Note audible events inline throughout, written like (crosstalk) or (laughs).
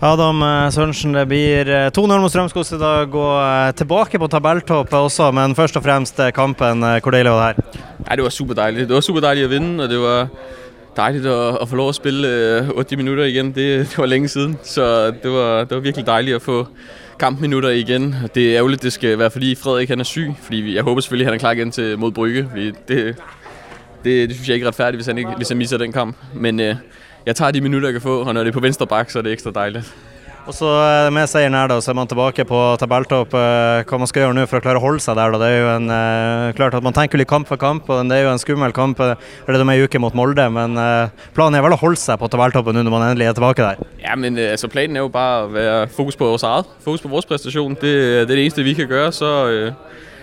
Adam eh, Sørensen, det blir eh, 2-0 mot Strømskog i dag og eh, tilbake på tabelltoppet også, men først og fremst kampen. Hvor deilig var det her? Ja, det var super dejligt. Det var super dejligt at vinde, og det var dejligt at, at få lov at spille øh, 80 minutter igen. Det, det var længe siden, så det var, det var virkelig dejligt at få kampminutter igen. Det er ærgerligt, det skal være, fordi Frederik han er syg, fordi jeg håber selvfølgelig, at han er klar igen til mod Brygge, fordi det, det, det synes jeg ikke er retfærdigt, hvis han, ikke, hvis han misser den kamp. Men øh, jeg tager de minutter, jeg kan få, og når det er på venstre bak, så er det ekstra dejligt. Og så eh, Med seieren her da, så er man tilbake på tabelltopp. Eh, Hva man skal gjøre nå for å klare å holde seg der? da? Det er jo en, eh, klart at Man tenker litt kamp for kamp, og det er jo en skummel kamp. Det er om ei uke mot Molde, men eh, planen er vel å holde seg på tabelltoppen nå når man endelig er tilbake der? Ja, men øh, altså planen er jo bare at være fokus på vores eget. Fokus på vores præstation. Det, det er det eneste, vi kan gøre. Så, øh,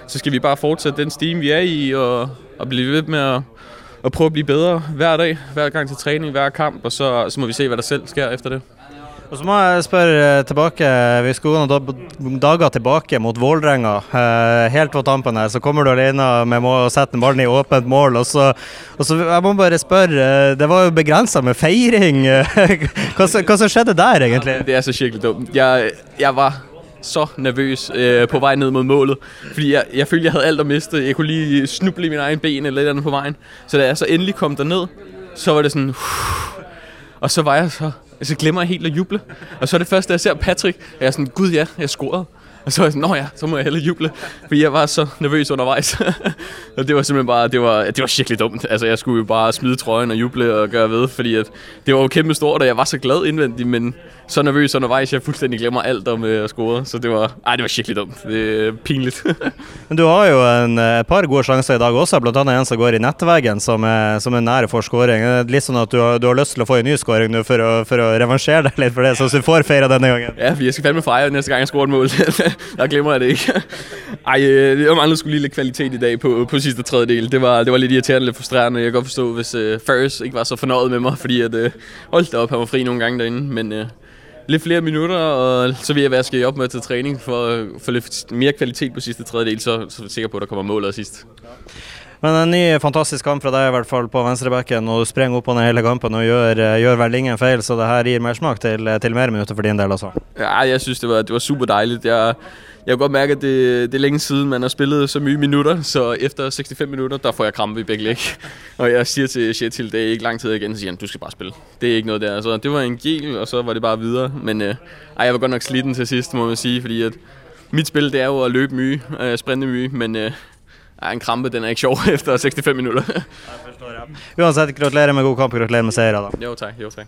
så skal vi bare fortsætte den stime, vi er i, og, og blive ved med at, at prøve at blive bedre hver dag, hver gang til træning, hver kamp, og så, så må vi se, hvad der selv sker efter det. Og så må jeg spørre eh, tilbake. Vi skal gå noen dager tilbake mot Vålerenga. Eh, Helt på tampen her så kommer du alene med å sette ballen i åpent mål. Og så, og så jeg må bare spørre, eh, det var jo begrensa med feiring. (laughs) Hva, hva som skjedde der, egentlig? Det er så virkelig dumt. Jeg, jeg var så nervøs øh, på vej ned mod målet, fordi jeg, jeg følte, jeg havde alt at miste. Jeg kunne lige snuble i min egen ben eller et andet på vejen. Så da jeg så endelig kom derned, så var det sådan... Og så var jeg så... Så glemmer jeg helt at juble. Og så er det første, jeg ser Patrick, at jeg er sådan, gud ja, jeg scorede. Og så var jeg sådan, nå ja, så må jeg hellere juble. Fordi jeg var så nervøs undervejs. (laughs) og det var simpelthen bare, det var, det var virkelig dumt. Altså jeg skulle jo bare smide trøjen og juble og gøre ved, fordi at det var jo kæmpe stort, og jeg var så glad indvendigt, men så nervøs undervejs, jeg fuldstændig glemmer alt om øh, at score. Så det var, ej, det var virkelig dumt. Det er pinligt. (laughs) Men du har jo en, eh, et par gode sjanser i dag også, bl.a. en som går i nettveggen, som er, som er nære for skåring. Det er Litt sånn at du har, du har lyst til å få en ny skåring nå for å, for å revansjere deg litt for det, så du får feire denne gangen. Ja, fordi jeg skal fandme fejre næste gang, jeg scorer et mål. (laughs) Der glemmer jeg det ikke. Ej, øh, jeg manglede skulle lige lidt kvalitet i dag på, på sidste tredjedel. Det var, det var lidt irriterende, lidt frustrerende. Jeg kan godt forstå, hvis øh, Ferris ikke var så fornøjet med mig, fordi at, øh, holdt op, han var fri nogle gange derinde. Men øh, lidt flere minutter, og så vil jeg være skal op med til træning for at få lidt mere kvalitet på sidste tredjedel, så, så er jeg sikker på, at der kommer mål sidst. Men en ny fantastisk kamp fra deg, i hvert fall på venstrebacken. Og du sprenger opp og ned hele kampen og gjør, eh, gjør vel ingen feil, så det her gir mersmak til, eh, til mer minutter for din del, altså. Ja, jeg syns det var, det var superdeilig. Jeg, jeg kan godt mærke, at det, det er længe siden, man har spillet så mye minutter, så efter 65 minutter, der får jeg krampe i begge læg. (laughs) Og jeg siger til Shetil, det er ikke lang tid igen, så siger han, du skal bare spille. Det er ikke noget der. Så det var en gel, og så var det bare videre. Men øh, ej, jeg var godt nok sliten til sidst, må man sige, fordi at mit spil, det er jo at løbe mye, øh, sprinte mye, men øh, ej, en krampe, den er ikke sjov (laughs) efter 65 minutter. Uansett, gratulerer med god kamp, gratulerer med seier. da. jo, tak. Jo, tak.